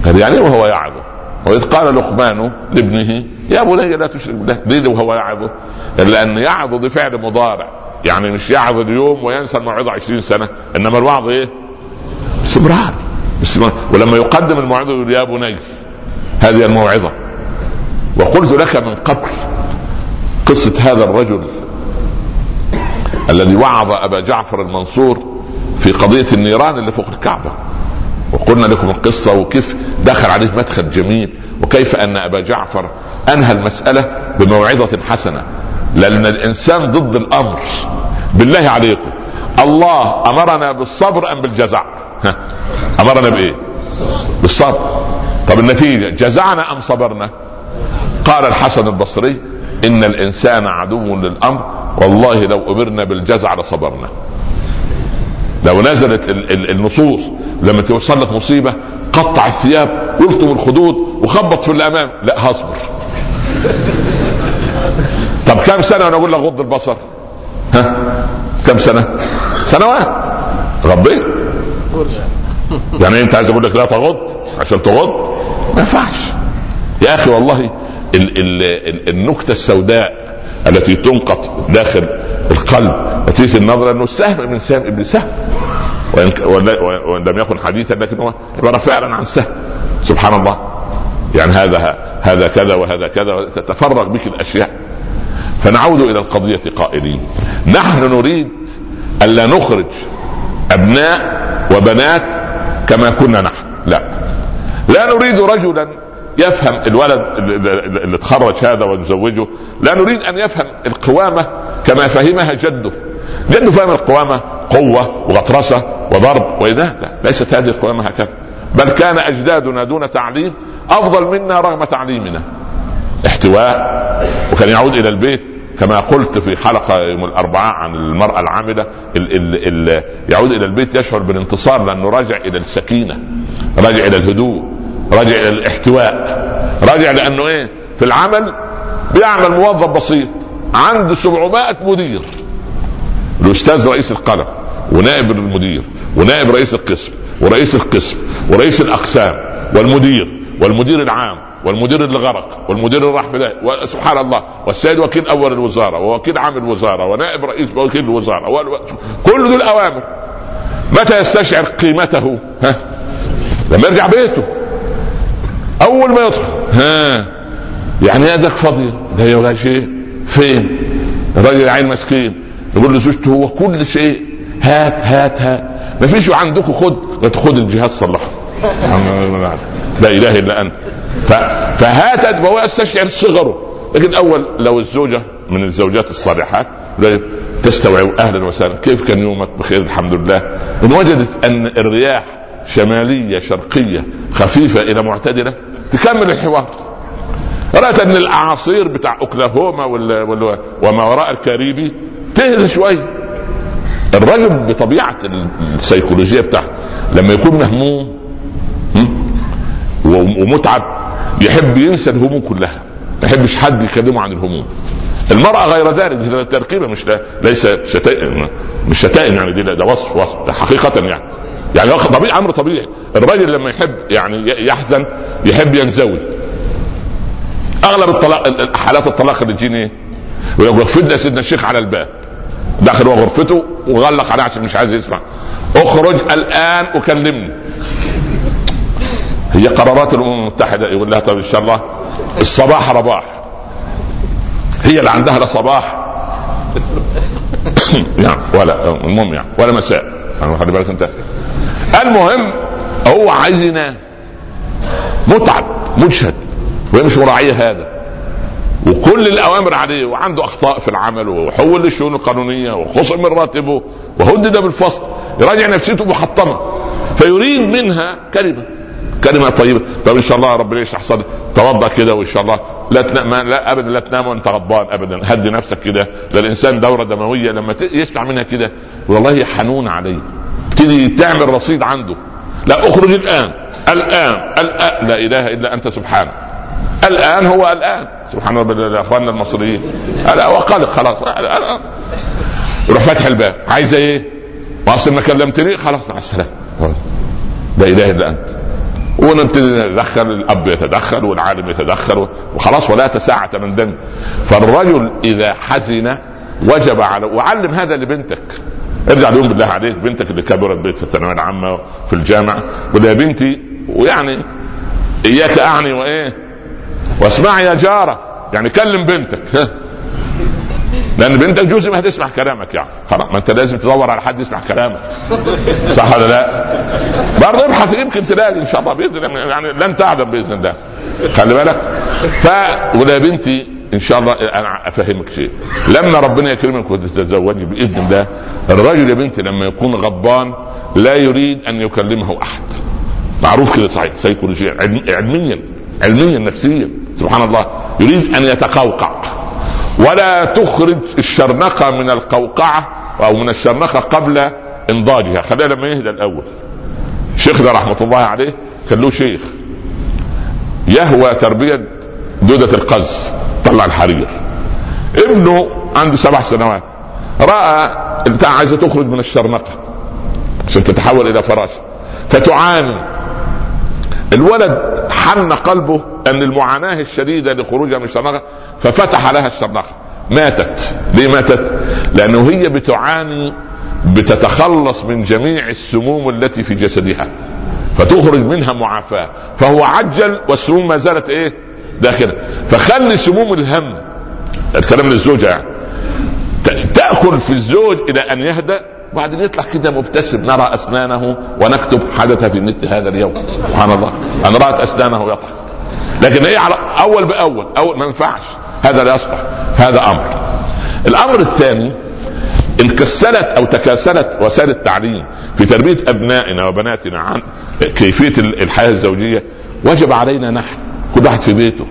Speaker 1: قال يعني وهو يعظه؟ وإذ قال لقمان لابنه يا بني لا تشرك بالله ليه وهو يعظه لأن يعظ دي فعل مضارع يعني مش يعظ اليوم وينسى الموعظة 20 سنة إنما الوعظ إيه؟ استمرار استمرار. ولما يقدم الموعظة يقول يا بني هذه الموعظة. وقلت لك من قبل قصة هذا الرجل الذي وعظ أبا جعفر المنصور في قضية النيران اللي فوق الكعبة. وقلنا لكم القصة وكيف دخل عليه مدخل جميل وكيف أن أبا جعفر أنهى المسألة بموعظة حسنة. لأن الإنسان ضد الأمر. بالله عليكم. الله أمرنا بالصبر أم بالجزع. أمرنا بإيه؟ بالصبر. طب النتيجة جزعنا أم صبرنا؟ قال الحسن البصري إن الإنسان عدو للأمر والله لو أمرنا بالجزع لصبرنا. لو نزلت النصوص لما توصل لك مصيبة قطع الثياب والطم الخدود وخبط في الأمام لا هصبر. طب كم سنة وأنا أقول لك غض البصر؟ ها؟ كم سنة؟ سنوات. غضيت يعني انت عايز أقول لك لا تغض عشان تغض ما ينفعش. يا أخي والله ال ال النكتة السوداء التي تنقط داخل القلب نتيجه النظره انه سهم من سهم ابن سهم. وإن لم يكن حديثا لكن هو عباره فعلا عن سهم. سبحان الله. يعني هذا هذا كذا وهذا كذا تتفرغ بك الأشياء. فنعود إلى القضية قائلين. نحن نريد ألا نخرج أبناء وبنات كما كنا نحن. لا. لا نريد رجلا يفهم الولد اللي تخرج هذا ونزوجه. لا نريد أن يفهم القوامة كما فهمها جده. جده فهم القوامة قوة وغطرسة وضرب وإذا لا ليست هذه القوامة هكذا. بل كان أجدادنا دون تعليم أفضل منا رغم تعليمنا. احتواء وكان يعود إلى البيت كما قلت في حلقة يوم الأربعاء عن المرأة العاملة ال ال ال يعود إلى البيت يشعر بالانتصار لأنه راجع إلى السكينة راجع إلى الهدوء راجع إلى الاحتواء راجع لأنه إيه؟ في العمل بيعمل موظف بسيط عنده 700 مدير. الأستاذ رئيس القلم ونائب المدير ونائب رئيس القسم ورئيس القسم ورئيس الأقسام والمدير والمدير العام والمدير اللي غرق والمدير اللي راح في سبحان الله. والسيد وكيل أول الوزارة ووكيل عام الوزارة ونائب رئيس وكيل الوزارة كل دول اوامر متى يستشعر قيمته؟ ها؟ لما يرجع بيته. أول ما يدخل. ها؟ يعني يدك فاضية. ده يا شيء. فين؟ الراجل عين مسكين. يقول لزوجته هو كل شيء. هات هات هات. ما فيش عندكم خد خد الجهاز صلحه. لا إله إلا أنت. فهاتت وهو يستشعر صغره. لكن أول لو الزوجة من الزوجات الصالحات تستوعب أهلا وسهلا. كيف كان يومك؟ بخير الحمد لله. إن وجدت أن الرياح شمالية شرقية خفيفة إلى معتدلة تكمل الحوار. رأت أن الأعاصير بتاع أوكلاهوما وما وراء الكاريبي تهدى شوي. الرجل بطبيعة السيكولوجية بتاعته لما يكون مهموم ومتعب يحب ينسى الهموم كلها ما يحبش حد يكلمه عن الهموم. المرأة غير ذلك دي تركيبة مش ليس شتائم مش شتائم يعني دي ده وصف وصف ده حقيقة يعني. يعني طبيعي أمر طبيعي. الراجل لما يحب يعني يحزن يحب ينزوي. أغلب الطلاق حالات الطلاق اللي تجيني؟ يقول لك سيدنا الشيخ على الباب. داخل هو غرفته وغلق عليه عشان مش عايز يسمع. اخرج الآن وكلمني هي قرارات الأمم المتحدة يقول لها طيب إن شاء الله. الصباح رباح. هي اللي عندها لا صباح. يعني ولا المهم يعني ولا مساء. يعني خلي بالك أنت؟ المهم هو عايز ينام متعب مجهد وهي مش مراعيه هذا. وكل الأوامر عليه وعنده أخطاء في العمل وحول للشؤون القانونية وخصم من راتبه وهدد بالفصل. يراجع نفسيته محطمه فيريد منها كلمة. كلمة طيبة. طب إن شاء الله ربنا يشرح صدرك توضأ كده وإن شاء الله. لا تنام لا ابدا لا تنام وأنت غضبان ابدا. هدي نفسك كده. ده الانسان دورة دموية لما يسمع منها كده. والله حنون عليه. تبتدي تعمل رصيد عنده. لا أخرج الآن. الآن. الآن. لا إله إلا أنت سبحانك الآن هو الآن. سبحان ربي أخواننا المصريين. وقلق خلاص. يروح فاتح الباب. عايزه إيه؟ واصل ما كلمتني خلاص مع السلامة. لا إله إلا أنت. ونبتدي نتدخل الأب يتدخل والعالم يتدخل وخلاص ولا تساعة من دم فالرجل إذا حزن وجب على وعلم هذا لبنتك. ارجع اليوم بالله عليك بنتك اللي كبرت بيت في الثانوية العامة في الجامعة قول يا بنتي ويعني إياك أعني وإيه؟ واسمعي يا جارة. يعني كلم بنتك لأن بنتك جزء ما هتسمع كلامك يعني. خلاص ما أنت لازم تدور على حد يسمع كلامك. صح ولا لا؟ برضه ابحث يمكن تلاقي إن شاء الله بإذن الله يعني لن تعلم بإذن الله. خلي بالك. ف ولا بنتي إن شاء الله أنا أفهمك شيء. لما ربنا يكرمك وتتزوجي بإذن الله الرجل يا بنتي لما يكون غضبان لا يريد أن يكلمه أحد. معروف كده صحيح. سيكولوجيا علميا علميا نفسيا. سبحان الله. يريد أن يتقوقع. ولا تخرج الشرنقة من القوقعة أو من الشرنقة قبل إنضاجها. خليها لما يهدى الأول. شيخنا رحمة الله عليه كان له شيخ يهوى تربية دودة القز طلع الحرير. ابنه عنده سبع سنوات. رأى أنت عايزة تخرج من الشرنقة عشان تتحول إلى فراش. فتعاني. الولد حن قلبه أن المعاناة الشديدة لخروجها من الشرنقة ففتح لها الشرنقه ماتت. ليه ماتت؟ لأنه هي بتعاني بتتخلص من جميع السموم التي في جسدها. فتخرج منها معافاة. فهو عجل والسموم ما زالت إيه؟ داخلة. فخلي سموم الهم. الكلام للزوجة يعني. تأكل في الزوج إلى أن يهدأ. بعدين يطلع كده مبتسم. نرى أسنانه ونكتب حدث في مثل هذا اليوم. سبحان الله. ان رأت أسنانه يضحك لكن هي على أول بأول. أول ما ينفعش. هذا لا يصلح هذا أمر. الأمر الثاني إن كسلت أو تكاسلت وسائل التعليم في تربية أبنائنا وبناتنا عن كيفية الحياة الزوجية وجب علينا نحن كل واحد في بيته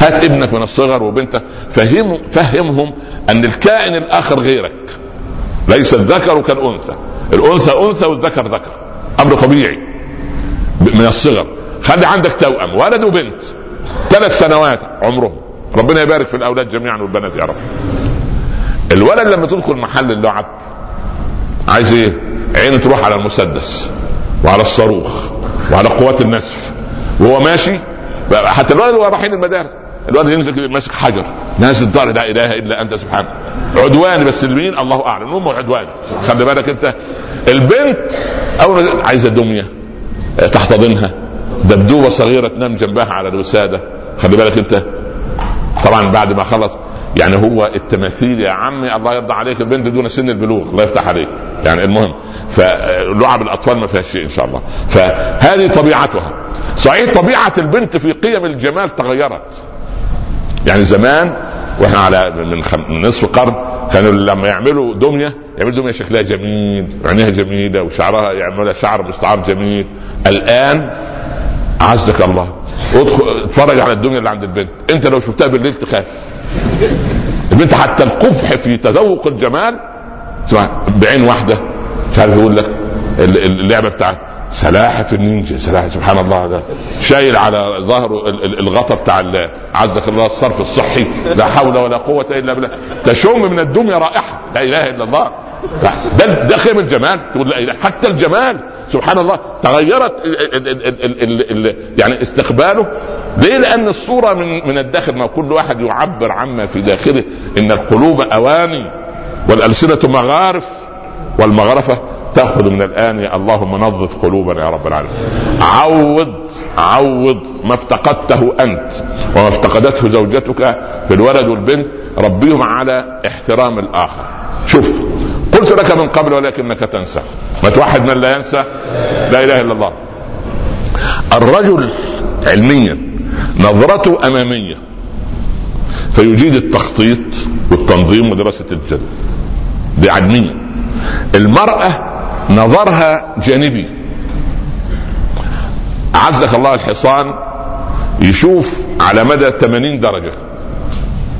Speaker 1: هات ابنك من الصغر وبنتك فهم فهمهم أن الكائن الآخر غيرك ليس الذكر كالأنثى. الأنثى أنثى والذكر ذكر أمر طبيعي. من الصغر خلي عندك توأم ولد وبنت ثلاث سنوات عمرهم. ربنا يبارك في الأولاد جميعا والبنات يا رب. الولد لما تدخل محل اللعب عايز إيه؟ عينه تروح على المسدس وعلى الصاروخ وعلى قوات النسف. وهو ماشي حتى الولد وهو رايحين المدارس الولد ينزل ماسك حجر نازل الدار لا إله إلا أنت سبحانك عدواني بس المين الله أعلم. المهم عدواني خلي بالك أنت. البنت أول عايزة دمية تحتضنها. دبدوبة صغيرة تنام جنبها على الوسادة. خلي بالك أنت. طبعا بعد ما خلص يعني هو التماثيل يا عمي الله يرضى عليك البنت دون سن البلوغ الله يفتح عليك. يعني المهم فلعب الأطفال ما فيها شيء إن شاء الله. فهذه طبيعتها. صحيح طبيعة البنت في قيم الجمال تغيرت. يعني زمان وإحنا على من, خم... من نصف قرن كانوا لما يعملوا دمية يعملوا دمية شكلها جميل وعينيها جميلة وشعرها يعملوا شعر مستعار جميل. الآن عزك الله ادخل اتفرج على الدنيا اللي عند البنت. انت لو شفتها بالليل تخاف. البنت حتى القبح في تذوق الجمال بعين واحدة مش عارف يقول لك اللعبة بتاعت سلاحف النينجا. سلاحف سبحان الله ده شايل على ظهره الغطا بتاع عزك الله الصرف الصحي لا حول ولا قوة إلا بالله. تشم من الدنيا رائحة. لا إله إلا الله. ده ده خيم الجمال تقول حتى الجمال. سبحان الله تغيرت ال ال ال ال يعني استقباله. ليه؟ لأن الصورة من من الداخل ما كل واحد يعبر عما في داخله. إن القلوب أواني والألسنة مغارف والمغرفة تأخذ من الآن. يا اللهم نظف قلوبنا يا رب العالمين. عوض عوض ما افتقدته أنت وما افتقدته زوجتك في الولد والبنت. ربيهم على احترام الآخر. شوف قلت لك من قبل ولكنك تنسى. ما توحد من لا ينسى؟ لا إله إلا الله. الرجل علميا نظرته أمامية فيجيد التخطيط والتنظيم ودراسة الجد دي المرأة نظرها جانبي. عزك الله الحصان يشوف على مدى 80 درجة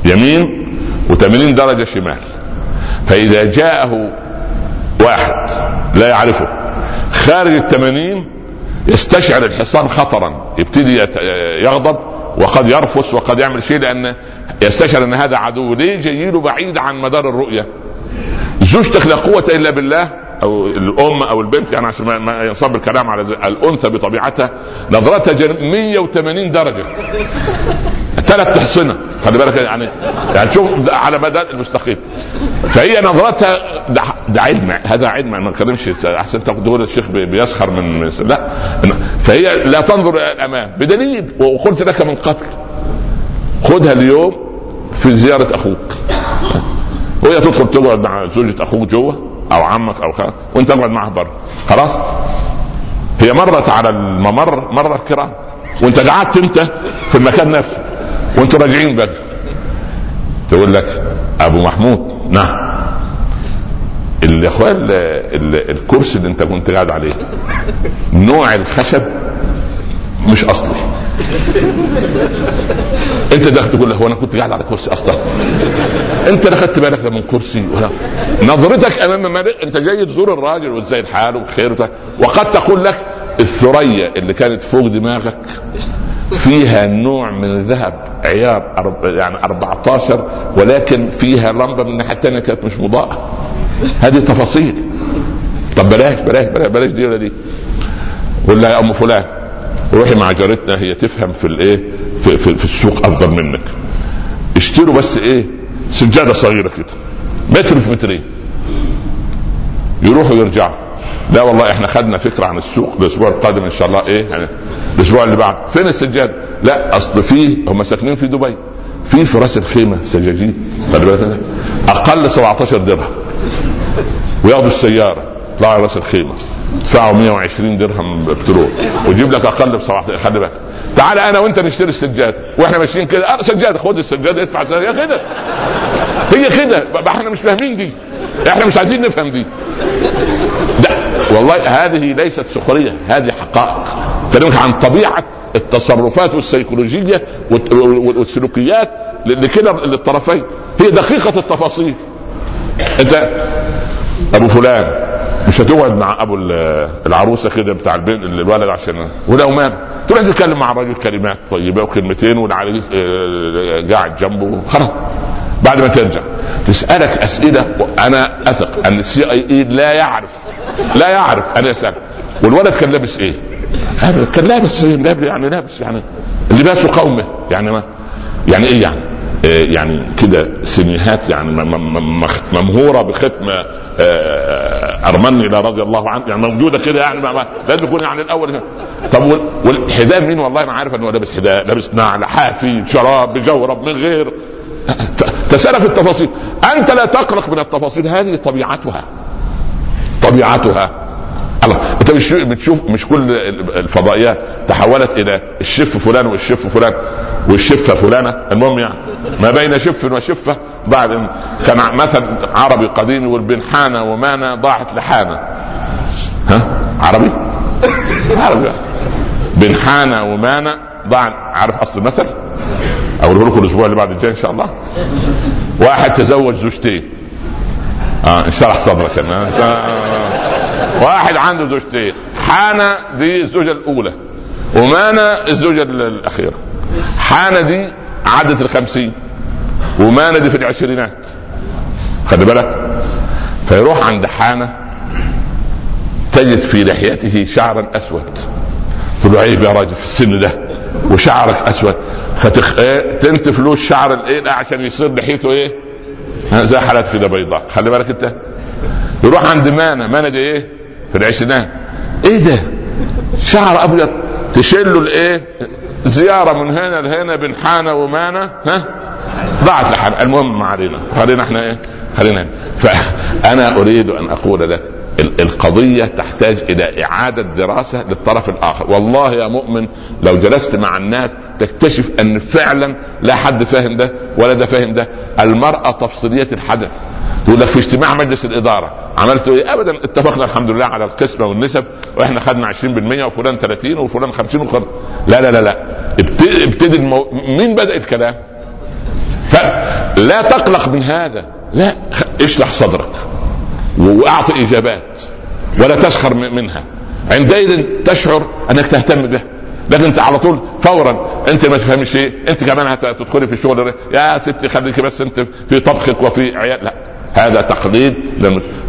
Speaker 1: يمين و80 درجة شمال. فإذا جاءه واحد لا يعرفه خارج الثمانين يستشعر الحصان خطرا يبتدي يغضب وقد يرفس وقد يعمل شيء لأن يستشعر أن هذا عدو. ليه جاي له بعيد عن مدار الرؤية؟ زوجتك لا قوة إلا بالله أو الأم أو البنت يعني عشان ما ينصب الكلام على الأنثى بطبيعتها نظرتها 180 درجة. ثلاث تحصنه خلي بالك يعني يعني شوف على مدى المستقيم. فهي نظرتها ده, ده علم هذا علم ما نتكلمش أحسن تاخذ الشيخ بيسخر من لا. فهي لا تنظر إلى الأمام بدليل وقلت لك من قبل. خذها اليوم في زيارة أخوك. وهي تدخل تقعد مع زوجة أخوك جوه أو عمك أو خالك وأنت اقعد معها بره خلاص؟ هي مرت على الممر مر الكرام وأنت قعدت أنت في المكان نفسه. وأنتوا راجعين بدري تقول لك أبو محمود نعم. الإخوان الكرسي اللي أنت كنت قاعد عليه. نوع الخشب مش أصلي. أنت ده تقول له هو أنا كنت قاعد على كرسي أصلا. أنت خدت بالك من كرسي ولا؟ نظرتك أمام مالك أنت جاي تزور الراجل وازاي الحال وبخير وقد تقول لك الثريا اللي كانت فوق دماغك فيها نوع من الذهب عيار يعني 14 ولكن فيها لمبة من الناحية الثانية كانت مش مضاءة. هذه تفاصيل. طب بلاش بلاش بلاش, بلاش دي ولا دي. ولا يا أم فلان. روحي مع جارتنا هي تفهم في الإيه؟ في, في, في السوق أفضل منك. اشتروا بس إيه؟ سجادة صغيرة كده متر في مترين. يروحوا يرجعوا. لا والله إحنا خدنا فكرة عن السوق الأسبوع القادم إن شاء الله إيه؟ يعني الأسبوع اللي بعد. فين السجادة؟ لا أصل فيه هم ساكنين في دبي. في في راس الخيمة سجاجيد خلي أقل 17 درهم. وياخدوا السيارة. يطلعوا رأس الخيمة. يدفعوا 120 درهم بترول ويجيب لك أقل ب 17 خلي بالك. تعال أنا وأنت نشتري السجادة. وإحنا ماشيين كده. أه سجادة. خد السجادة ادفع سجادة. هي كده هي كده إحنا مش فاهمين دي. إحنا مش عايزين نفهم دي. لا والله هذه ليست سخرية. هذه حقائق. كلامك عن طبيعة التصرفات والسيكولوجية والسلوكيات لكلا للطرفين. هي دقيقة التفاصيل. أنت أبو فلان مش هتقعد مع أبو العروسة كده بتاع البنت الولد عشان ولو مات تروح تتكلم مع الراجل كلمات طيبة وكلمتين والعريس آه، قاعد جنبه خلاص بعد ما ترجع تسألك أسئلة وأنا أثق أن السي آي إي لا يعرف. لا يعرف. ان يسال والولد كان لابس إيه؟ كان لابس يعني لابس يعني لباس قومه. يعني ما يعني إيه يعني؟ آه، يعني كده سينيهات يعني ممهورة بختم آه، آه، أرمني رضي الله عنه يعني موجودة كده يعني لازم يكون يعني الأول. طب والحذاء مين؟ والله ما عارف انه لابس حذاء لابس نعل حافي شراب بجورب من غير. تسأل في التفاصيل. أنت لا تقلق من التفاصيل هذه طبيعتها. طبيعتها. الله انت مش بتشوف مش كل الفضائيات تحولت إلى الشف فلان والشف فلان. والشفة فلانة. المهم يعني ما بين شف وشفة. بعد كان مثل عربي قديم يقول بين حانة ومانة ضاعت لحانة. ها؟ عربي؟ عربي. بين حانة ومانة ضاع عارف أصل المثل؟ أقوله لكم الأسبوع اللي بعد الجاي إن شاء الله. واحد تزوج زوجتين. آه انشرح صدرك أنا. واحد عنده زوجتين. حانة دي الزوجة الأولى. ومانا الزوجة الأخيرة. حانة دي عدت الخمسين ومانا دي في العشرينات. خلي بالك. فيروح عند حانة تجد في لحيته شعرا أسود. تقول له عيب يا راجل في السن ده. وشعرك أسود. فتخ... إيه؟ تنتف له الشعر الايه ده عشان يصير لحيته إيه؟ زي حالات كده بيضاء. خلي بالك أنت. يروح عند مانا مانا دي إيه؟ في العشرينات. إيه ده؟ شعر أبيض. تشيل له الايه؟ زيارة من هنا لهنا بين حانة ومانا ها؟ ضاعت لحال المهم ما علينا خلينا إحنا إيه؟ خلينا فأنا أريد أن أقول لك القضية تحتاج إلى إعادة دراسة للطرف الآخر. والله يا مؤمن لو جلست مع الناس تكتشف أن فعلا لا حد فاهم ده ولا ده فاهم ده. المرأة تفصيلية الحدث. تقول لك في اجتماع مجلس الإدارة عملت إيه؟ ابدا اتفقنا الحمد لله على القسمه والنسب وإحنا خدنا 20% وفلان 30 وفلان 50 وفلان لا لا لا لا. ابتدي المو... مين بدأ الكلام؟ فلا تقلق من هذا. لا اشرح صدرك. وأعطي اجابات ولا تسخر منها. عندئذ تشعر أنك تهتم به. لكن أنت على طول فورا أنت ما تفهمش شيء. أنت كمان هتدخلي في الشغل. يا ستي خليكي بس أنت في طبخك وفي عيال لا. هذا تقليد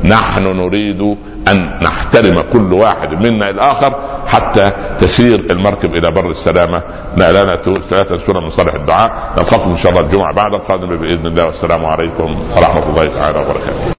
Speaker 1: نحن نريد أن نحترم كل واحد منا الآخر حتى تسير المركب إلى بر السلامة. لا لنا ثلاثة سنة من صالح الدعاء. نلقاكم إن شاء الله الجمعة بعد القادم بإذن الله. والسلام عليكم ورحمة الله تعالى وبركاته.